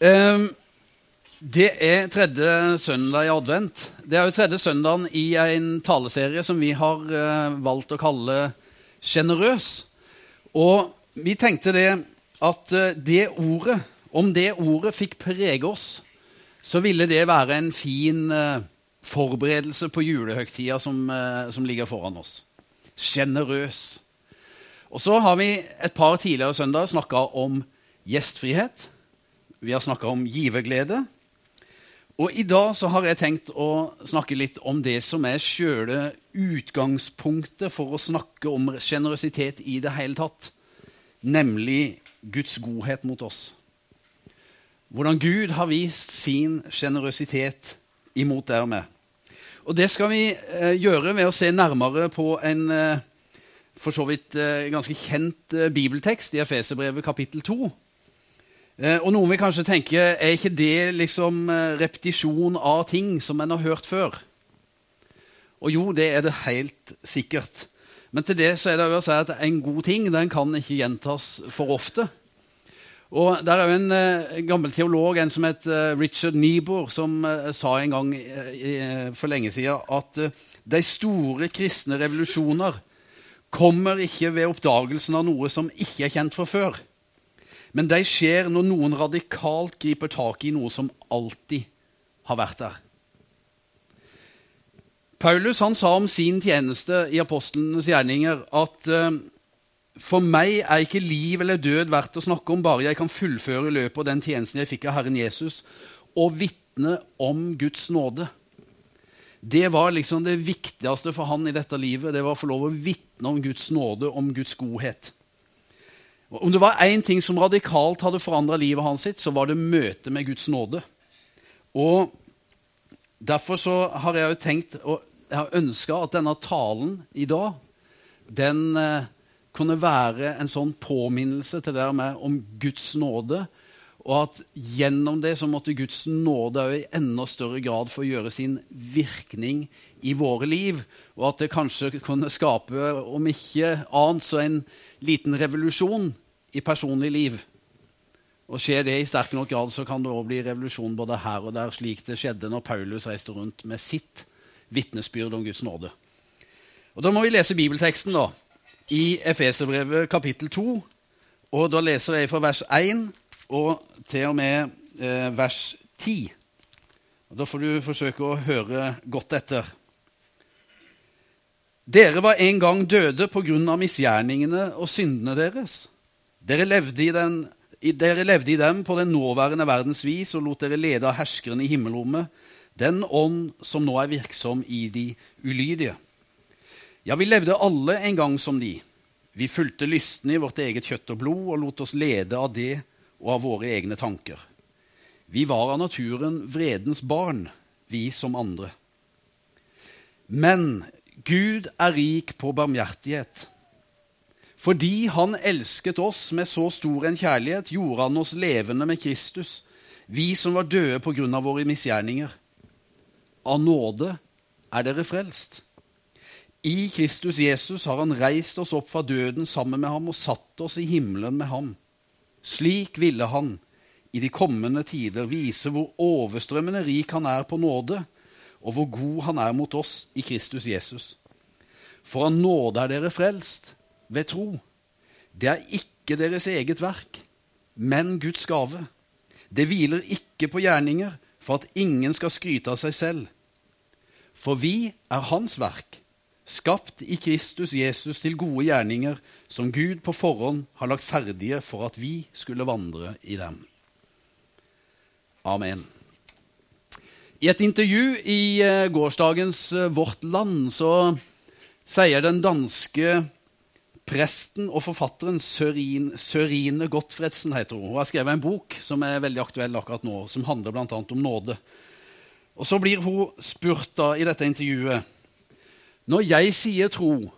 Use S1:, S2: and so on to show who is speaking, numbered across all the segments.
S1: Ehm, det er tredje søndag i advent. Det er jo tredje søndagen i en taleserie som vi har eh, valgt å kalle Sjenerøs. Og vi tenkte det at eh, det ordet, om det ordet fikk prege oss, så ville det være en fin eh, forberedelse på julehøgtida som, som ligger foran oss. Sjenerøs. Og så har vi et par tidligere søndager snakka om gjestfrihet. Vi har snakka om giverglede. Og i dag så har jeg tenkt å snakke litt om det som er sjøle utgangspunktet for å snakke om sjenerøsitet i det hele tatt, nemlig Guds godhet mot oss. Hvordan Gud har vist sin sjenerøsitet imot deg og det skal vi eh, gjøre ved å se nærmere på en eh, for så vidt eh, ganske kjent bibeltekst i Efeserbrevet kapittel 2. Eh, og noen vil kanskje tenke er ikke det liksom eh, repetisjon av ting som en har hørt før? Og jo, det er det helt sikkert. Men til det så er det å si at en god ting den kan ikke gjentas for ofte. Og Der er jo en uh, gammel teolog, en som het Richard Niebuhr, som sa en gang for lenge siden at de store kristne revolusjoner kommer ikke ved oppdagelsen av noe som ikke er kjent fra før. Men de skjer når noen radikalt griper tak i noe som alltid har vært der. Paulus han sa om sin tjeneste i apostlenes gjerninger at uh, for meg er ikke liv eller død verdt å snakke om, bare jeg kan fullføre løpet av den tjenesten jeg fikk av Herren Jesus, og vitne om Guds nåde. Det var liksom det viktigste for han i dette livet. Det var å få lov å vitne om Guds nåde, om Guds godhet. Om det var én ting som radikalt hadde forandra livet hans, sitt, så var det møtet med Guds nåde. Og Derfor så har jeg jo tenkt og jeg har ønska at denne talen i dag den eh, kunne være en sånn påminnelse til dere med om Guds nåde. Og at gjennom det så måtte Guds nåde i enda større grad få gjøre sin virkning i våre liv. Og at det kanskje kunne skape, om ikke annet, så en liten revolusjon i personlig liv. Og Skjer det i sterk nok grad, så kan det òg bli revolusjon både her og der, slik det skjedde når Paulus reiste rundt med sitt vitnesbyrd om Guds nåde. Og Da må vi lese bibelteksten da, i Efeserbrevet kapittel 2. Og Da leser jeg fra vers 1 og til og med eh, vers 10. Og Da får du forsøke å høre godt etter. Dere var en gang døde på grunn av misgjerningene og syndene deres. Dere levde, den, dere levde, i dem på den nåværende verdens vis og lot dere lede av herskeren i himmelrommet, den ånd som nå er virksom i de ulydige. Ja, vi levde alle en gang som de. Vi fulgte lystne i vårt eget kjøtt og blod og lot oss lede av det og av våre egne tanker. Vi var av naturen vredens barn, vi som andre. Men Gud er rik på barmhjertighet. Fordi Han elsket oss med så stor en kjærlighet, gjorde Han oss levende med Kristus, vi som var døde på grunn av våre misgjerninger. Av nåde er dere frelst. I Kristus Jesus har Han reist oss opp fra døden sammen med ham og satt oss i himmelen med ham. Slik ville Han i de kommende tider vise hvor overstrømmende rik Han er på nåde, og hvor god Han er mot oss i Kristus Jesus. For av nåde er dere frelst ved tro. Det er ikke deres eget verk, men Guds gave. Det hviler ikke på gjerninger for at ingen skal skryte av seg selv. For vi er Hans verk, skapt i Kristus Jesus til gode gjerninger, som Gud på forhånd har lagt ferdige for at vi skulle vandre i dem. Amen. I et intervju i eh, gårsdagens eh, Vårt Land så sier den danske Presten og forfatteren Sørine, Sørine Gottfredsen heter hun. Hun har skrevet en bok som er veldig aktuell akkurat nå, som handler bl.a. om nåde. Og Så blir hun spurt da i dette intervjuet Når jeg sier tro,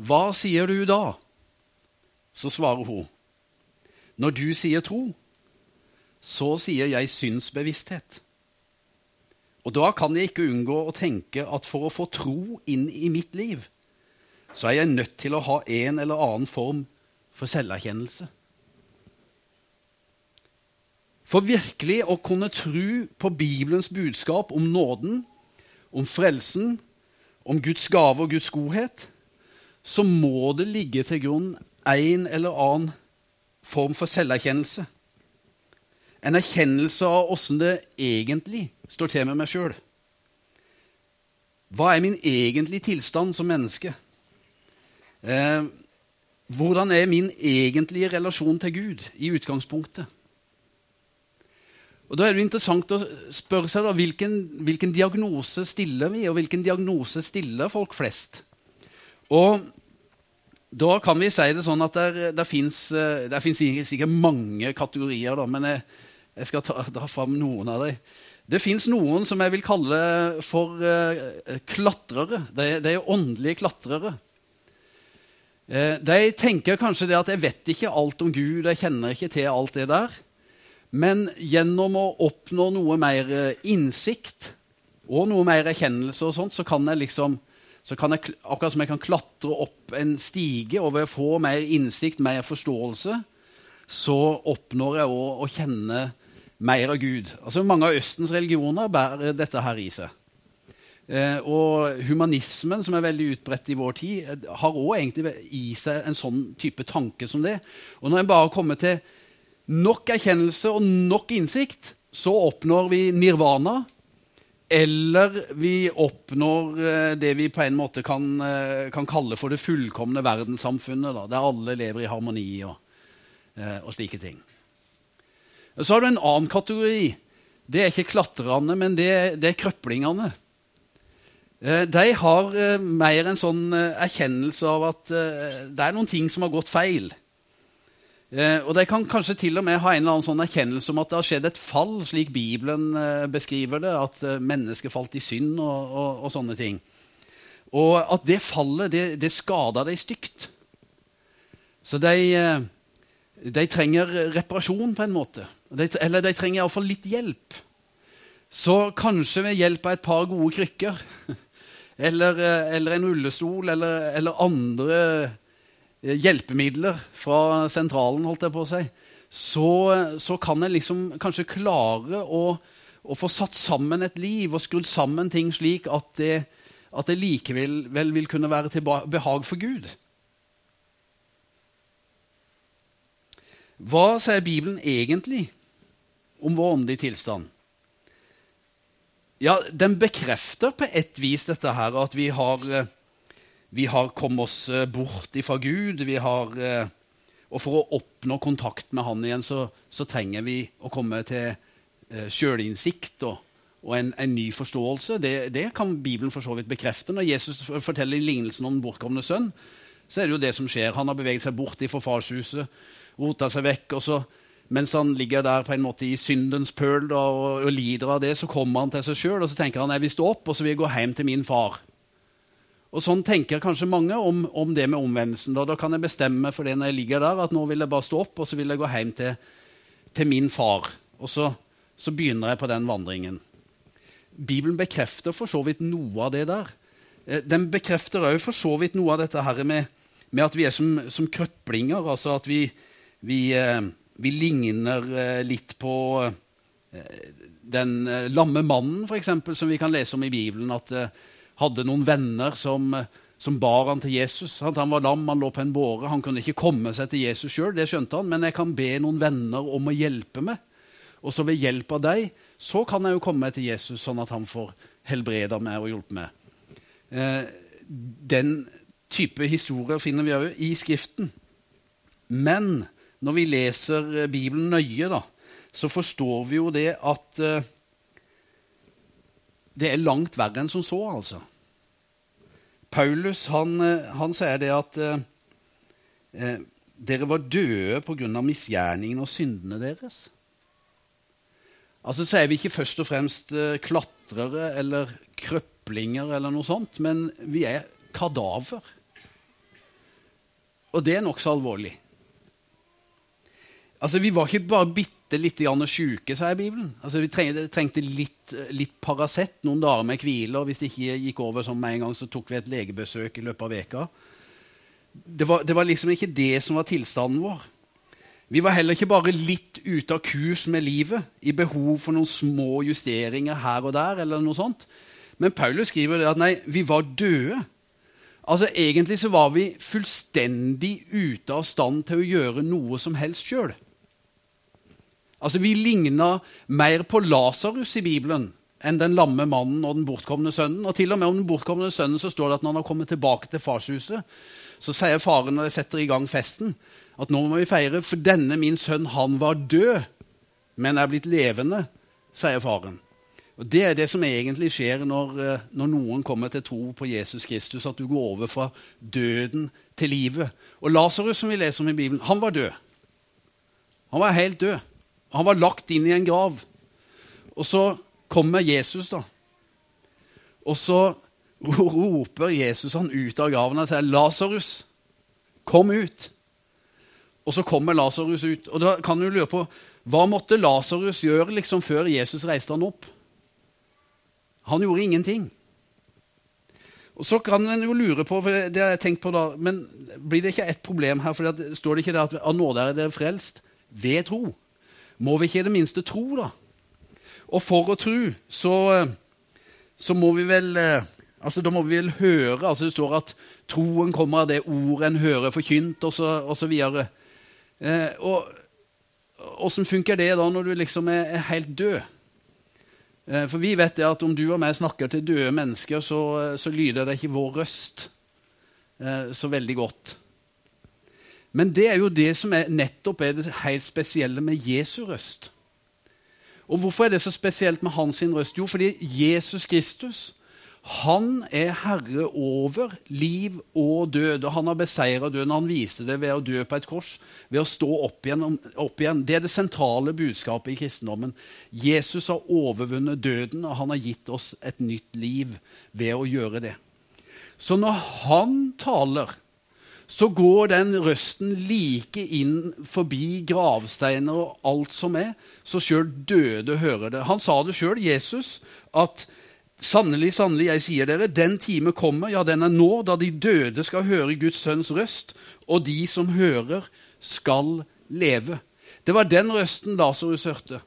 S1: hva sier du da? Så svarer hun Når du sier tro, så sier jeg synsbevissthet. Og da kan jeg ikke unngå å tenke at for å få tro inn i mitt liv, så er jeg nødt til å ha en eller annen form for selverkjennelse. For virkelig å kunne tro på Bibelens budskap om nåden, om frelsen, om Guds gave og Guds godhet, så må det ligge til grunn en eller annen form for selverkjennelse. En erkjennelse av åssen det egentlig står til med meg sjøl. Hva er min egentlige tilstand som menneske? Eh, hvordan er min egentlige relasjon til Gud i utgangspunktet? Og Da er det interessant å spørre seg da, hvilken, hvilken diagnose stiller vi, og hvilken diagnose stiller folk flest. Og da kan vi si det sånn at det fins sikkert mange kategorier, da, men jeg, jeg skal ta, ta fram noen av dem. Det fins noen som jeg vil kalle for uh, klatrere. De, de, er åndelige klatrere. Uh, de tenker kanskje det at 'jeg vet ikke alt om Gud', jeg kjenner ikke til alt det der. Men gjennom å oppnå noe mer eh, innsikt og noe mer erkjennelse, og sånt, så kan jeg liksom så kan jeg, Akkurat som jeg kan klatre opp en stige, og ved å få mer innsikt, mer forståelse, så oppnår jeg òg å kjenne mer av Gud. Altså Mange av Østens religioner bærer dette her i seg. Eh, og humanismen, som er veldig utbredt i vår tid, har òg egentlig i seg en sånn type tanke som det. Og når en bare kommer til nok erkjennelse og nok innsikt, så oppnår vi nirvana. Eller vi oppnår eh, det vi på en måte kan, eh, kan kalle for det fullkomne verdenssamfunnet, da, der alle lever i harmoni og, eh, og, slike ting. Så har du en annen kategori. Det er ikke klatrerne, men det, det er krøplingene. De har mer en sånn erkjennelse av at det er noen ting som har gått feil. Eh, og De kan kanskje til og med ha en eller annen sånn erkjennelse om at det har skjedd et fall, slik Bibelen eh, beskriver det, at eh, mennesket falt i synd og, og, og, sånne ting. Og at det fallet, det, det skader de stygt. Så de, eh, de, trenger reparasjon på en måte. De, eller de trenger iallfall litt hjelp. Så kanskje ved hjelp av et par gode krykker, eller, eh, eller en rullestol, eller, eller andre Eh, hjelpemidler fra sentralen, holdt jeg på å si, så, så kan en liksom kanskje klare å, å, få satt sammen et liv og skrudd sammen ting slik at det, at det likevel vil kunne være til behag for Gud. Hva sier Bibelen egentlig om vår åndelige tilstand? Ja, Den bekrefter på et vis dette her, at vi har eh, vi har kommet oss eh, bort ifra Gud. Vi har, eh, og for å oppnå kontakt med Han igjen, så, så trenger vi å komme til sjølinnsikt og, og en, en, ny forståelse. Det, det, kan Bibelen for så vidt bekrefte. Når Jesus forteller lignelsen om den bortkomne sønn, så er det jo det som skjer. Han har beveget seg bort ifra farshuset, rota seg vekk. og så mens han ligger der på en måte i syndens pøl da, og, og, lider av det, så kommer han til seg sjøl og så tenker han, jeg vil stå opp og så vil jeg gå hjem til min far. Og Sånn tenker kanskje mange om, om det med omvendelsen. Da. da. kan jeg bestemme for det når jeg ligger der, at nå vil jeg bare stå opp og så vil jeg gå hjem til, til min far. Og så, så, begynner jeg på den vandringen. Bibelen bekrefter for så vidt noe av det der. Eh, den bekrefter òg for så vidt noe av dette her med, med at vi er som, som krøplinger. Altså at vi, vi, eh, vi ligner eh, litt på den lamme mannen, f.eks., som vi kan lese om i Bibelen. at hadde noen venner som, som bar han til Jesus. Han var lam, han lå på en båre. Han kunne ikke komme seg til Jesus sjøl, det skjønte han, men jeg kan be noen venner om å hjelpe meg. Og så ved hjelp av deg så kan jeg jo komme meg til Jesus, sånn at han får helbreda meg og hjulpet meg. Eh, den type historier finner vi òg i Skriften. Men når vi leser Bibelen nøye, da, så forstår vi jo det at eh, det er langt verre enn som så, altså. Paulus han, eh, han sier det at eh, eh dere var døde pga. misgjerningene og syndene deres. Altså så er vi ikke først og fremst eh, klatrere eller krøplinger eller noe sånt, men vi er kadaver. Og det er nokså alvorlig. Altså, Vi var ikke bare bitte litt sjuke, sier Bibelen. Altså, Vi trengte, trengte litt, litt Paracet, noen dager med hvile. Hvis det ikke gikk over som med en gang, så tok vi et legebesøk i løpet av veka. Det var, det var liksom ikke det som var tilstanden vår. Vi var heller ikke bare litt ute av kurs med livet, i behov for noen små justeringer her og der. eller noe sånt. Men Paulus skriver det at nei, vi var døde. Altså Egentlig så var vi fullstendig ute av stand til å gjøre noe som helst sjøl. Altså, vi ligna mer på Lasarus i Bibelen enn den lamme mannen og den bortkomne sønnen. Og til og med om den bortkomne sønnen så står det at når han har kommet tilbake til farshuset, så sier faren når de setter i gang festen, at nå må vi feire, for denne min sønn, han var død, men er blitt levende, sier faren. Og Det er det som egentlig skjer når, eh, når, noen kommer til tro på Jesus Kristus, at du går over fra døden til livet. Og Lasarus, som vi leser om i Bibelen, han var død. Han var helt død. Han var lagt inn i en grav. Og så kommer Jesus, da. Og så roper Jesus han ut av graven og sier, 'Lasarus, kom ut.' Og så kommer Lasarus ut. Og da kan du lure på hva måtte Lasarus gjøre liksom før Jesus reiste han opp? Han gjorde ingenting. Og Så kan en jo lure på, for det har jeg tenkt på da, men blir det ikke et problem her? for det Står det ikke der at av nåde er dere frelst ved tro? Må vi ikke i det minste tro, da? Og for å tro, så, så må vi vel eh, altså Da må vi vel høre. altså Det står at troen kommer av det ordet en hører forkynt, osv. Eh, og åssen funker det da når du liksom er, er helt død? Eh, for vi vet det at om du og meg snakker til døde mennesker, så, så lyder det ikke vår røst eh, så veldig godt. Men det er jo det som er, nettopp er det helt spesielle med Jesu røst. Og hvorfor er det så spesielt med hans røst? Jo, fordi Jesus Kristus han er herre over liv og død. og Han har beseira døden. Han viste det ved å dø på et kors, ved å stå opp igjen, opp igjen. Det er det sentrale budskapet i kristendommen. Jesus har overvunnet døden, og han har gitt oss et nytt liv ved å gjøre det. Så når han taler, så går den røsten like inn forbi gravsteiner og alt som er, så sjøl døde hører det. Han sa det sjøl, Jesus, at sannelig, sannelig, jeg sier dere, den time kommer, ja, den er nå, da de døde skal høre Guds sønns røst, og de som hører, skal leve. Det var den røsten Lasarus hørte,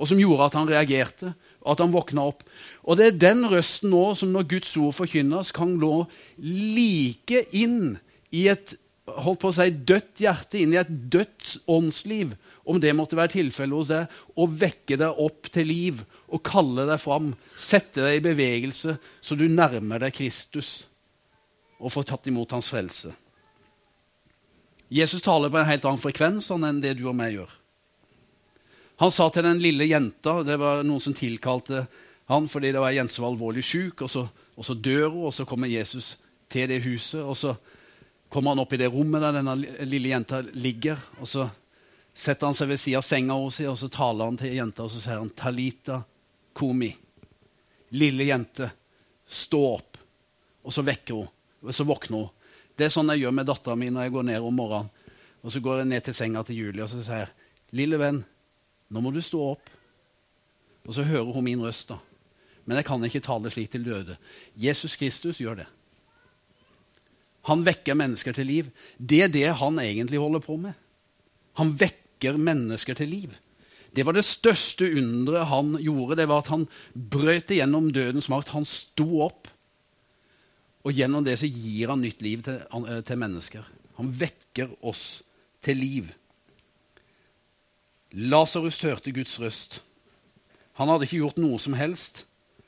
S1: og som gjorde at han reagerte, og at han våkna opp. Og det er den røsten nå som når Guds ord forkynnes, kan nå like inn i et holdt på å si, dødt hjerte, inn i et dødt åndsliv, om det måtte være tilfellet hos deg, og vekke deg opp til liv og kalle deg fram, sette deg i bevegelse, så du nærmer deg Kristus og får tatt imot hans frelse. Jesus taler på en helt annen frekvens enn det du og meg gjør. Han sa til den lille jenta Det var noen som tilkalte han fordi det var en jente som var alvorlig syk, og, og så dør hun, og så kommer Jesus til det huset. og så kommer han opp i det rommet der denne lille jenta ligger. og Så setter han seg ved siden av senga si, og så taler han til jenta og så sier han, 'Talita komi'. Lille jente, stå opp. Og så vekker hun. Og så våkner hun. Det er sånn jeg gjør med dattera mi når jeg går ned om morgenen. Og så går jeg ned til senga til Julie og så sier 'Lille venn, nå må du stå opp.' Og så hører hun min røst, da. Men jeg kan ikke tale slik til døde. Jesus Kristus gjør det. Han vekker mennesker til liv. Det er det han egentlig holder på med. Han vekker mennesker til liv. Det var det største underet han gjorde. Det var at han brøt igjennom dødens makt. Han sto opp. Og gjennom det så gir han nytt liv til, eh, til mennesker. Han vekker oss til liv. Lasarus hørte Guds røst. Han hadde ikke gjort noe som helst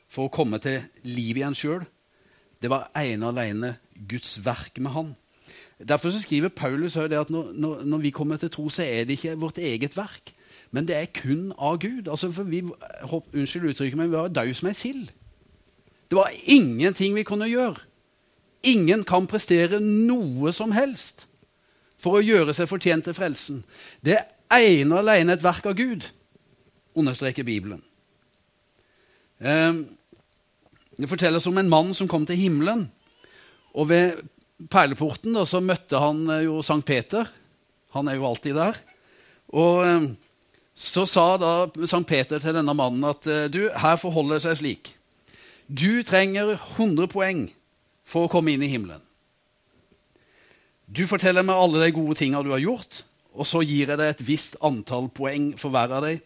S1: for å komme til liv igjen sjøl. Det var ene og alene Guds verk med han. Derfor skriver Paulus at når, når, når, vi kommer til tro, så er det ikke vårt eget verk, men det er kun av Gud. Altså for vi, Unnskyld uttrykket, men vi var daud som ei sild. Det var ingenting vi kunne gjøre. Ingen kan prestere noe som helst for å gjøre seg fortjent til frelsen. Det er ene og alene et verk av Gud, understreker Bibelen. Um, det fortelles om en mann som kom til himmelen. Og ved perleporten da, så møtte han eh, jo Sankt Peter. Han er jo alltid der. Og eh, så sa da Sankt Peter til denne mannen at eh, du, her forholder det seg slik. Du trenger 100 poeng for å komme inn i himmelen. Du forteller meg alle de gode tinga du har gjort, og så gir jeg deg et visst antall poeng for hver av dem,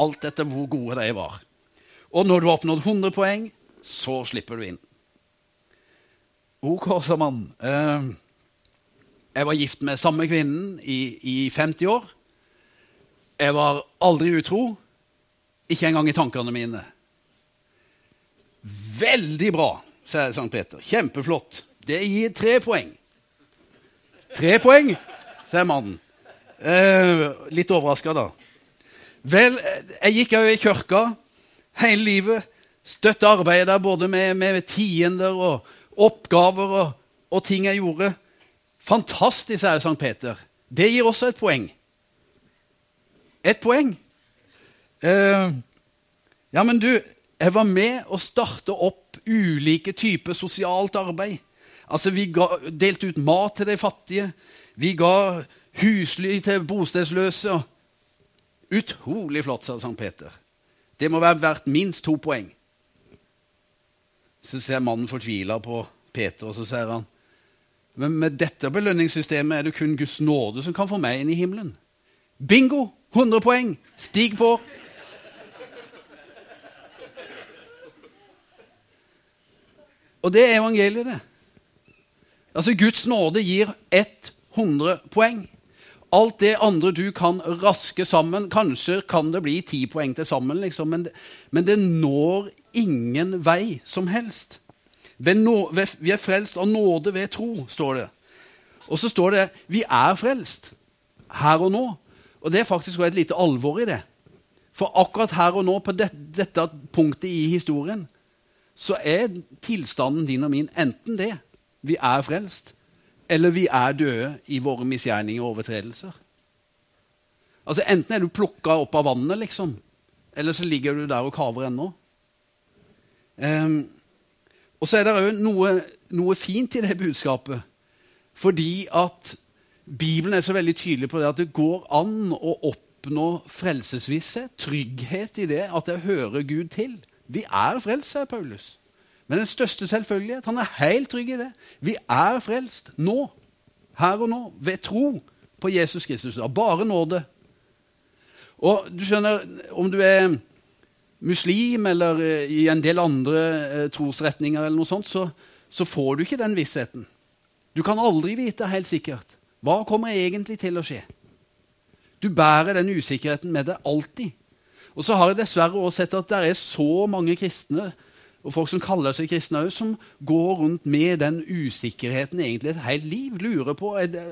S1: alt etter hvor gode de var. Og når du har oppnådd 100 poeng, så slipper du inn. OK, sa mannen. Eh, jeg var gift med samme kvinnen i, i 50 år. Jeg var aldri utro. Ikke engang i tankene mine. Veldig bra, sier Sankt Peter. Kjempeflott. Det gir tre poeng. Tre poeng, sier mannen. Eh, litt overraska, da. Vel, jeg gikk òg i kirka hele livet. Støtte arbeidet der både med, med tiender og oppgaver og, og, ting jeg gjorde. Fantastisk, sier Sankt Peter. Det gir også et poeng. Et poeng. Uh, ja, men du, jeg var med å starte opp ulike typer sosialt arbeid. Altså, Vi ga, delte ut mat til de fattige. Vi ga husly til bostedsløse. Utrolig flott, sa Sankt Peter. Det må være verdt minst to poeng. Så ser mannen fortvila på Peter, og så sier han men med dette belønningssystemet er det kun Guds nåde som kan få meg inn i himmelen. Bingo! 100 poeng! Stig på! Og det er evangeliet, det. Altså, Guds nåde gir 100 poeng. Alt det andre du kan raske sammen Kanskje kan det bli ti poeng til sammen, liksom, men, men, det når ingen vei som helst. Vi er frelst av nåde ved tro, står det. Og så står det vi er frelst her og nå. Og det er faktisk et lite alvor i det. For akkurat her og nå, på det, dette punktet i historien, så er tilstanden din og min enten det vi er frelst, eller vi er døde i våre misgjerninger og overtredelser. Altså Enten er du plukka opp av vannet, liksom, eller så ligger du der og kaver ennå. Um, og så er det òg noe, noe, fint i det budskapet, fordi at Bibelen er så veldig tydelig på det at det går an å oppnå frelsesvisshet, trygghet i det at jeg hører Gud til. Vi er frelst, sier Paulus. Men den største selvfølgelighet. Han er helt trygg i det. Vi er frelst nå, her og nå, ved tro på Jesus Kristus. Bare nåde. Og du skjønner, om du er muslim eller eh, i en del andre eh, trosretninger, eller noe sånt, så, så, får du ikke den vissheten. Du kan aldri vite helt sikkert. Hva kommer egentlig til å skje? Du bærer den usikkerheten med deg alltid. Og så har jeg dessverre også sett at det er så mange kristne og folk som kaller seg kristne også, som går rundt med den usikkerheten egentlig et helt liv. Lurer på er, det,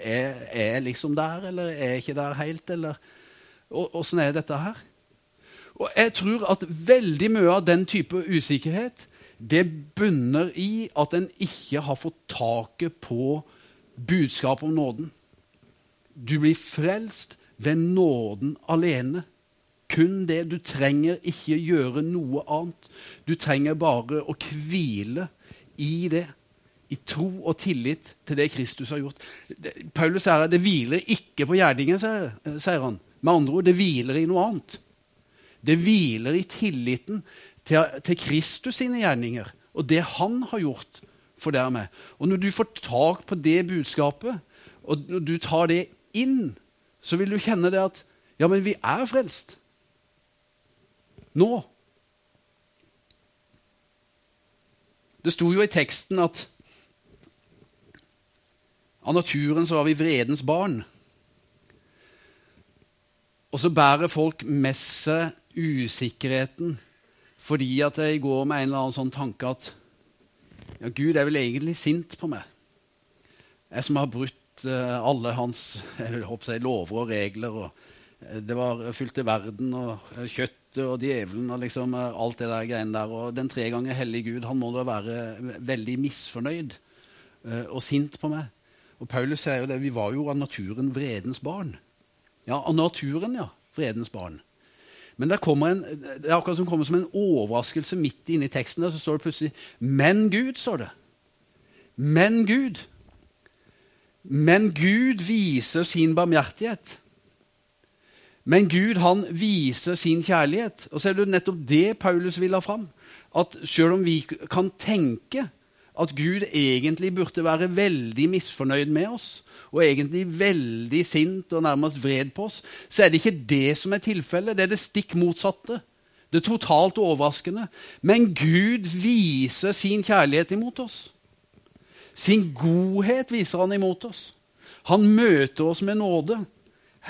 S1: er, er jeg liksom der, eller er jeg ikke der helt? eller Åssen er dette her? Og Jeg tror at veldig mye av den type usikkerhet det bunner i at en ikke har fått taket på budskapet om nåden. Du blir frelst ved nåden alene. Kun det. Du trenger ikke gjøre noe annet. Du trenger bare å hvile i det. I tro og tillit til det Kristus har gjort. Paulus sier at det hviler ikke på gjerningen, sier han. Med andre ord, det hviler i noe annet. Det hviler i tilliten til, til Kristus sine gjerninger og det han har gjort for dermed. Og når du får tak på det budskapet, og når du tar det inn, så vil du kjenne det at ja, men vi er frelst nå. Det sto jo i teksten at av naturen så var vi vredens barn. Og så bærer folk med seg usikkerheten fordi at jeg går med en eller annen sånn tanke at ja, Gud er vel egentlig sint på meg. Jeg som har brutt uh, alle hans jeg, lover og regler. og uh, Det var fylte verden og kjøttet og djevelen og liksom eh, alt det der greiene der. Og den tre ganger hellige Gud han må da være veldig misfornøyd uh, og sint på meg. Og Paulus sier jo det, vi var jo av naturen vredens barn. Ja, av naturen, ja. Vredens barn. Men det, en, det er akkurat som kommer som en overraskelse midt inne i teksten. der, Så står det plutselig 'Men Gud', står det. Men Gud. Men Gud viser sin barmhjertighet. Men Gud han viser sin kjærlighet. Og så er det nettopp det Paulus vil ha fram. At selv om vi kan tenke at Gud egentlig burde være veldig misfornøyd med oss, og egentlig veldig sint og nærmest vred på oss, så er det ikke det som er tilfellet. Det er det stikk motsatte. Det er totalt overraskende. Men Gud viser sin kjærlighet imot oss. Sin godhet viser han imot oss. Han møter oss med nåde.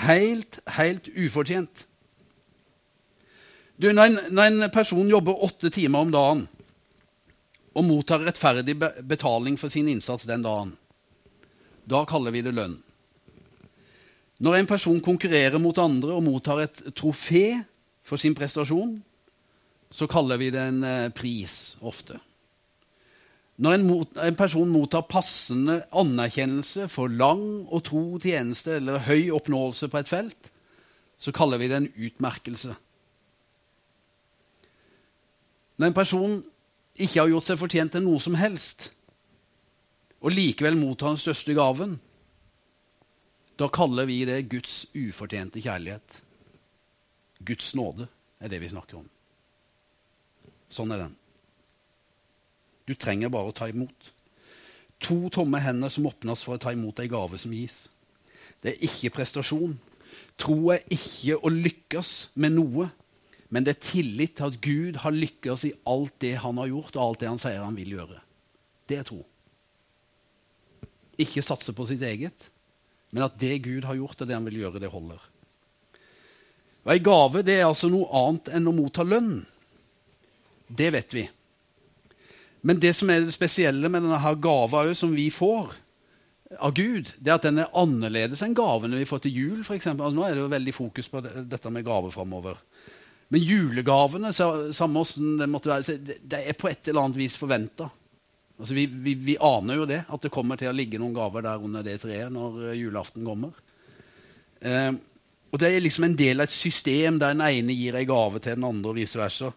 S1: Helt, helt ufortjent. Du, når, en, når en person jobber åtte timer om dagen og mottar rettferdig betaling for sin innsats den dagen, da kaller vi det lønn. Når en person konkurrerer mot andre og mottar et trofé for sin prestasjon, så kaller vi det en eh, pris ofte. Når en, mot, en, person mottar passende anerkjennelse for lang og tro tjeneste eller høy oppnåelse på et felt, så kaller vi det en utmerkelse. Når en person ikke har gjort seg fortjent til noe som helst, og likevel mottar den største gaven, da kaller vi det Guds ufortjente kjærlighet. Guds nåde er det vi snakker om. Sånn er den. Du trenger bare å ta imot. To tomme hender som åpnes for å ta imot ei gave som gis. Det er ikke prestasjon. Tro er ikke å lykkes med noe, men det er tillit til at Gud har lykkes i alt det han har gjort, og alt det han sier han vil gjøre. Det er tro. Ikke satse på sitt eget, men at det Gud har gjort, og det han vil gjøre, det holder. Og Ei gave det er altså noe annet enn å motta lønn. Det vet vi. Men det som er det spesielle med denne her gava som vi får av Gud, det er at den er annerledes enn gavene vi får til jul. For eksempel. altså, nå er det jo veldig fokus på dette med gave framover. Men julegavene samme åssen det måtte være, det er på et eller annet vis forventa. Altså, vi, vi, vi, aner jo det, at det kommer til å ligge noen gaver der under det treet når uh, julaften kommer. Eh, og Det er liksom en del av et system der den ene gir ei gave til den andre, og vice versa.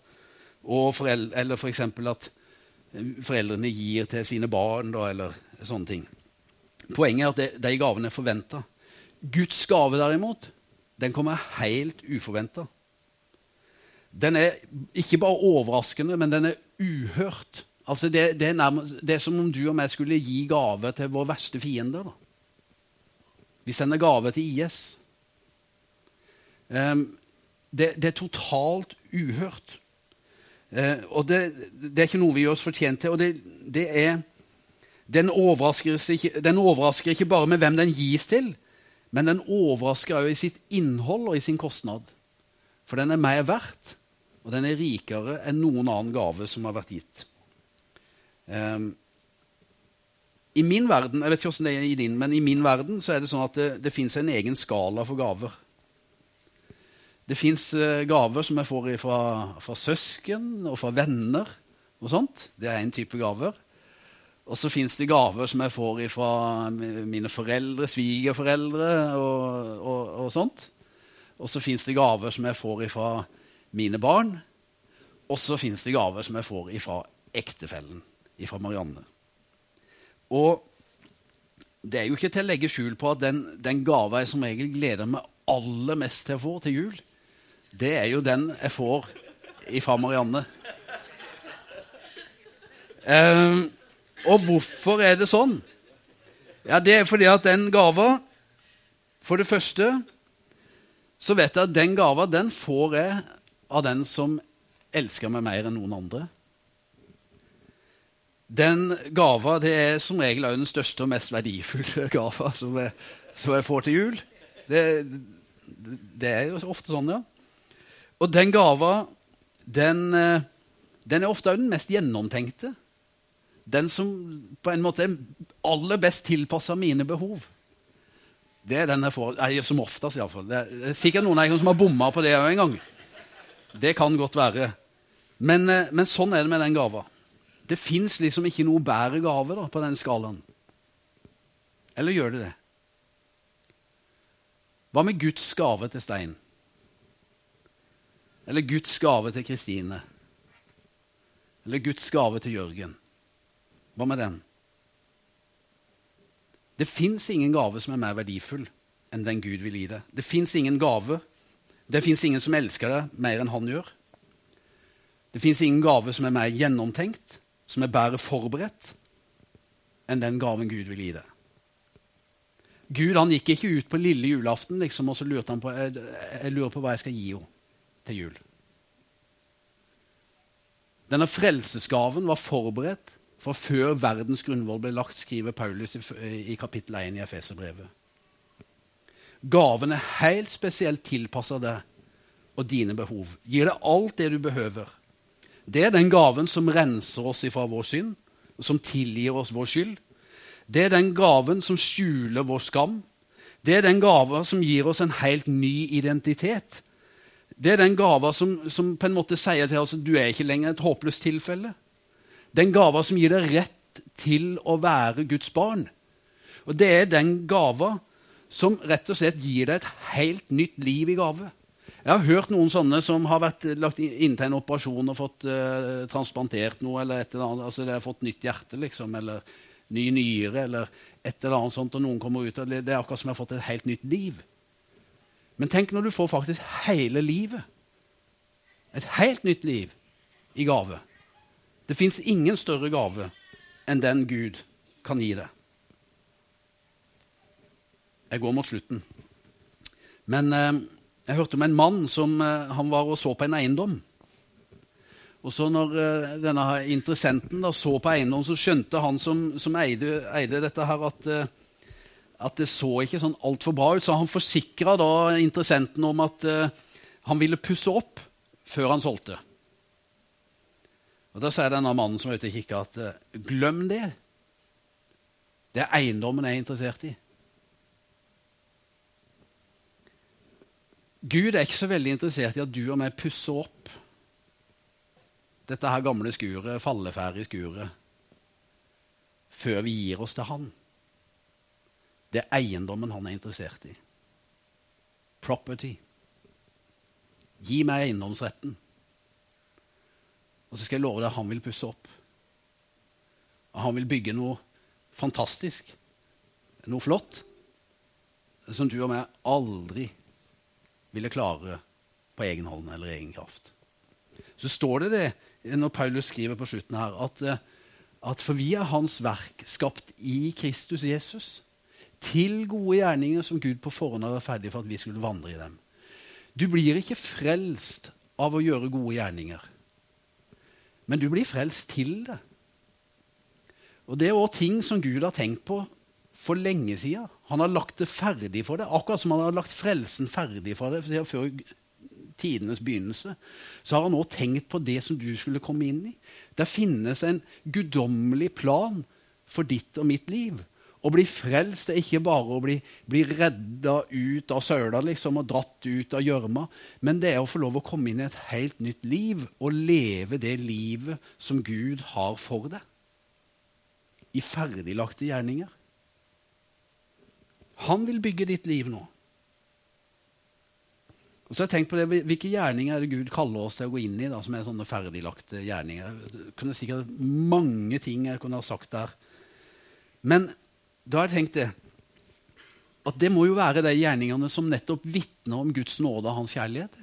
S1: Og foreldre, eller f.eks. For at eh, foreldrene gir til sine barn, da, eller sånne ting. Poenget er at det, de gavene er forventa. Guds gave, derimot, den kommer helt uforventa. Den er ikke bare overraskende, men den er uhørt. Altså det, det, er nærmest, det, er som om du og meg skulle gi gave til vår verste fiende. Da. Vi sender gave til IS. Um, det, det, er totalt uhørt. Uh, og det, er ikke noe vi gjør oss fortjent til. Og det, er, den overrasker, ikke, den, overrasker ikke, bare med hvem den gis til, men den overrasker også i sitt innhold og i sin kostnad. For den er mer verdt, og den er rikere enn noen annen gave som har vært gitt. Um, I min verden jeg vet ikke hvordan det er i din, men i min verden så er det sånn at det, det fins en egen skala for gaver. Det fins uh, gaver som jeg får fra, fra, søsken og fra venner. og sånt. Det er én type gaver. Og så fins det gaver som jeg får fra mine foreldre, svigerforeldre og, og, og sånt. Og så fins det gaver som jeg får fra mine barn. Og så fins det gaver som jeg får fra ektefellen fra Marianne. Og det er jo ikke til å legge skjul på at den, den gava jeg som regel gleder meg aller mest til å få til jul, det er jo den jeg får fra Marianne. Um, og hvorfor er det sånn? Ja, Det er fordi at den gava For det første så vet jeg at den gava den får jeg av den som elsker meg mer enn noen andre. Den gava det er som regel også den største og mest verdifulle gava som jeg, som jeg får til jul. Det, det, er jo ofte sånn, ja. Og den gava, den, eh, den er ofte også den mest gjennomtenkte. Den som på en måte er aller best tilpassa mine behov. Det er den jeg får, som oftest, iallfall. Det er sikkert noen av som har bomma på det òg en gang. Det kan godt være. Men, eh, men sånn er det med den gava. Det fins liksom ikke noe bedre gave da, på den skalaen. Eller gjør det det? Hva med Guds gave til Stein? Eller Guds gave til Kristine? Eller Guds gave til Jørgen? Hva med den? Det fins ingen gave som er mer verdifull enn den Gud vil gi deg. Det fins ingen gave. Det fins ingen som elsker deg mer enn han gjør. Det fins ingen gave som er mer gjennomtenkt som er bedre forberedt enn den gaven Gud vil gi deg. Gud han gikk ikke ut på lille julaften liksom, og så lurte han på jeg, jeg lurer på hva jeg skal gi henne til jul. Denne frelsesgaven var forberedt fra før verdens grunnvoll ble lagt, skriver Paulus i, i kapittel 1 i Efeserbrevet. Gaven er helt spesielt tilpassa deg og dine behov. Gir deg alt det du behøver. Det er den gaven som renser oss ifra vår synd, som tilgir oss vår skyld. Det er den gaven som skjuler vår skam. Det er den gaven som gir oss en helt ny identitet. Det er den gava som, som, på en måte sier til oss at du er ikke lenger et håpløst tilfelle. Den gava som gir deg rett til å være Guds barn. Og det er den gava som rett og slett gir deg et helt nytt liv i gave. Jeg har hørt noen sånne som har vært lagt inn til en operasjon og fått uh, transplantert noe, eller et eller annet, altså de har fått nytt hjerte, liksom, eller ny nyre, eller et eller annet sånt, og noen kommer ut og det er akkurat som de har fått et helt nytt liv. Men tenk når du får faktisk hele livet. Et helt nytt liv i gave. Det fins ingen større gave enn den Gud kan gi deg. Jeg går mot slutten. Men eh, jeg hørte om en mann som eh, han var og så på en eiendom. Og så når eh, denne interessenten da, så på eiendom, så skjønte han som, som eide, eide, dette her, at eh, at det så ikke sånn altfor bra ut. Så han forsikra interessenten om at uh, han ville pusse opp før han solgte. Og Da sier denne mannen som er ute og kikker, at uh, glem det. Det er eiendommen jeg er interessert i. Gud er ikke så veldig interessert i at du og meg pusser opp dette her gamle skuret, falleferdige skuret, før vi gir oss til Han. Det er eiendommen han er interessert i. Property. Gi meg eiendomsretten. Og så skal jeg love deg at han vil pusse opp. Og han vil bygge noe fantastisk, noe flott, som du og meg aldri ville klare på egen hånd eller egen kraft. Så står det det når Paulus skriver på slutten her, at, at for vi er hans verk, skapt i Kristus Jesus til gode gjerninger som Gud på forhånd vært ferdig for at vi skulle vandre i dem. Du blir ikke frelst av å gjøre gode gjerninger, men du blir frelst til det. Og Det er òg ting som Gud har tenkt på for lenge siden. Han har lagt det ferdig for deg, akkurat som han har lagt frelsen ferdig for deg før tidenes begynnelse. Så har han òg tenkt på det som du skulle komme inn i. Det finnes en guddommelig plan for ditt og mitt liv. Å bli frelst er ikke bare å bli, bli redda ut av søla liksom, og dratt ut av gjørma, men det er å få lov å komme inn i et helt nytt liv og leve det livet som Gud har for deg. I ferdiglagte gjerninger. Han vil bygge ditt liv nå. Og så har jeg tenkt på det, Hvilke gjerninger er det Gud kaller oss til å gå inn i, da, som er sånne ferdiglagte gjerninger? Det kunne sikkert mange ting jeg kunne ha sagt der. Men da har jeg tenkt det at det må jo være de gjerningene som nettopp vitner om Guds nåde og hans kjærlighet.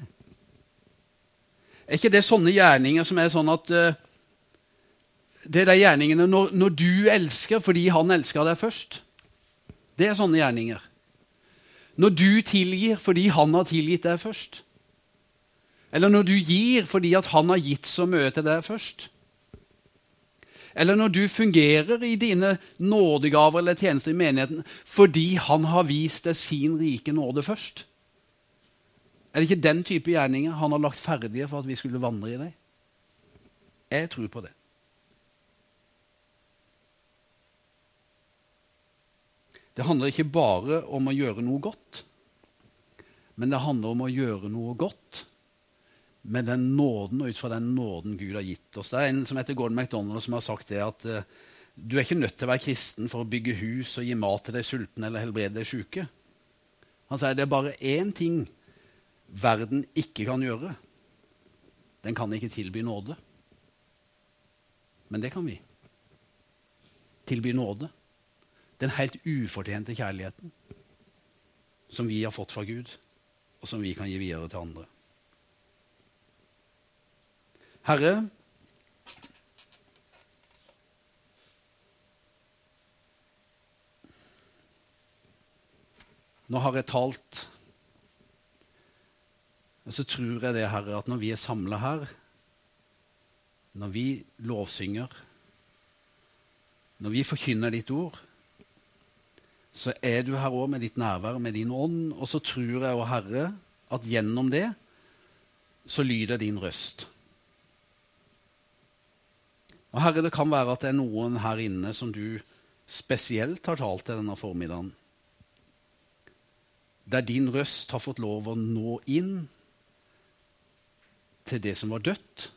S1: Er ikke det sånne gjerninger som er sånn at uh, Det er de gjerningene når, når, du elsker fordi han elsker deg først. Det er sånne gjerninger. Når du tilgir fordi han har tilgitt deg først. Eller når du gir fordi han har gitt så mye til deg først. Eller når du fungerer i dine nådegaver eller tjenester i menigheten fordi han har vist deg sin rike nåde først. Er det ikke den type gjerninger han har lagt ferdige for at vi skulle vandre i dem? Jeg tror på det. Det handler ikke bare om å gjøre noe godt, men det handler om å gjøre noe godt med den nåden og ut fra den nåden Gud har gitt oss. Det er en som heter Gordon MacDonald som har sagt det at uh, du er ikke nødt til å være kristen for å bygge hus og gi mat til de sultne eller helbrede de syke. Han sier det er bare én ting verden ikke kan gjøre. Den kan ikke tilby nåde. Men det kan vi. Tilby nåde. Den helt ufortjente kjærligheten som vi har fått fra Gud, og som vi kan gi videre til andre. Herre, Nå har jeg talt, og så tror jeg det, Herre, at når vi er samla her, når vi lovsynger, når vi forkynner ditt ord så er du her òg med ditt nærvær, med din ånd. Og så tror jeg å Herre, at gjennom det så lyder din røst. Og Herre, det kan være at det er noen her inne som du spesielt har talt til denne formiddagen. Der din røst har fått lov å nå inn til det som var dødt,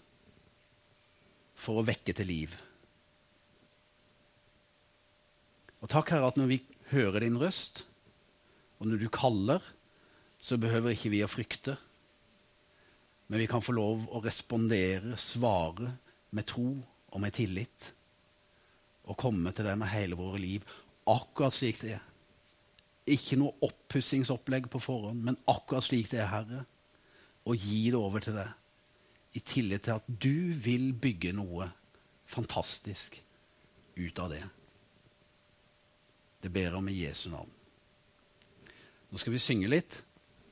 S1: for å vekke til liv. Og takk, Herre, at når vi hører din røst, og når du kaller, så behøver ikke vi å frykte. Men vi kan få lov å respondere, svare med tro og med tillit. Og komme til deg med hele våre liv akkurat slik det er. Ikke noe oppussingsopplegg på forhånd, men akkurat slik det er, Herre. Og gi det over til deg i tillit til at du vil bygge noe fantastisk ut av det. Det ber om i Jesu navn. Nå skal vi synge litt.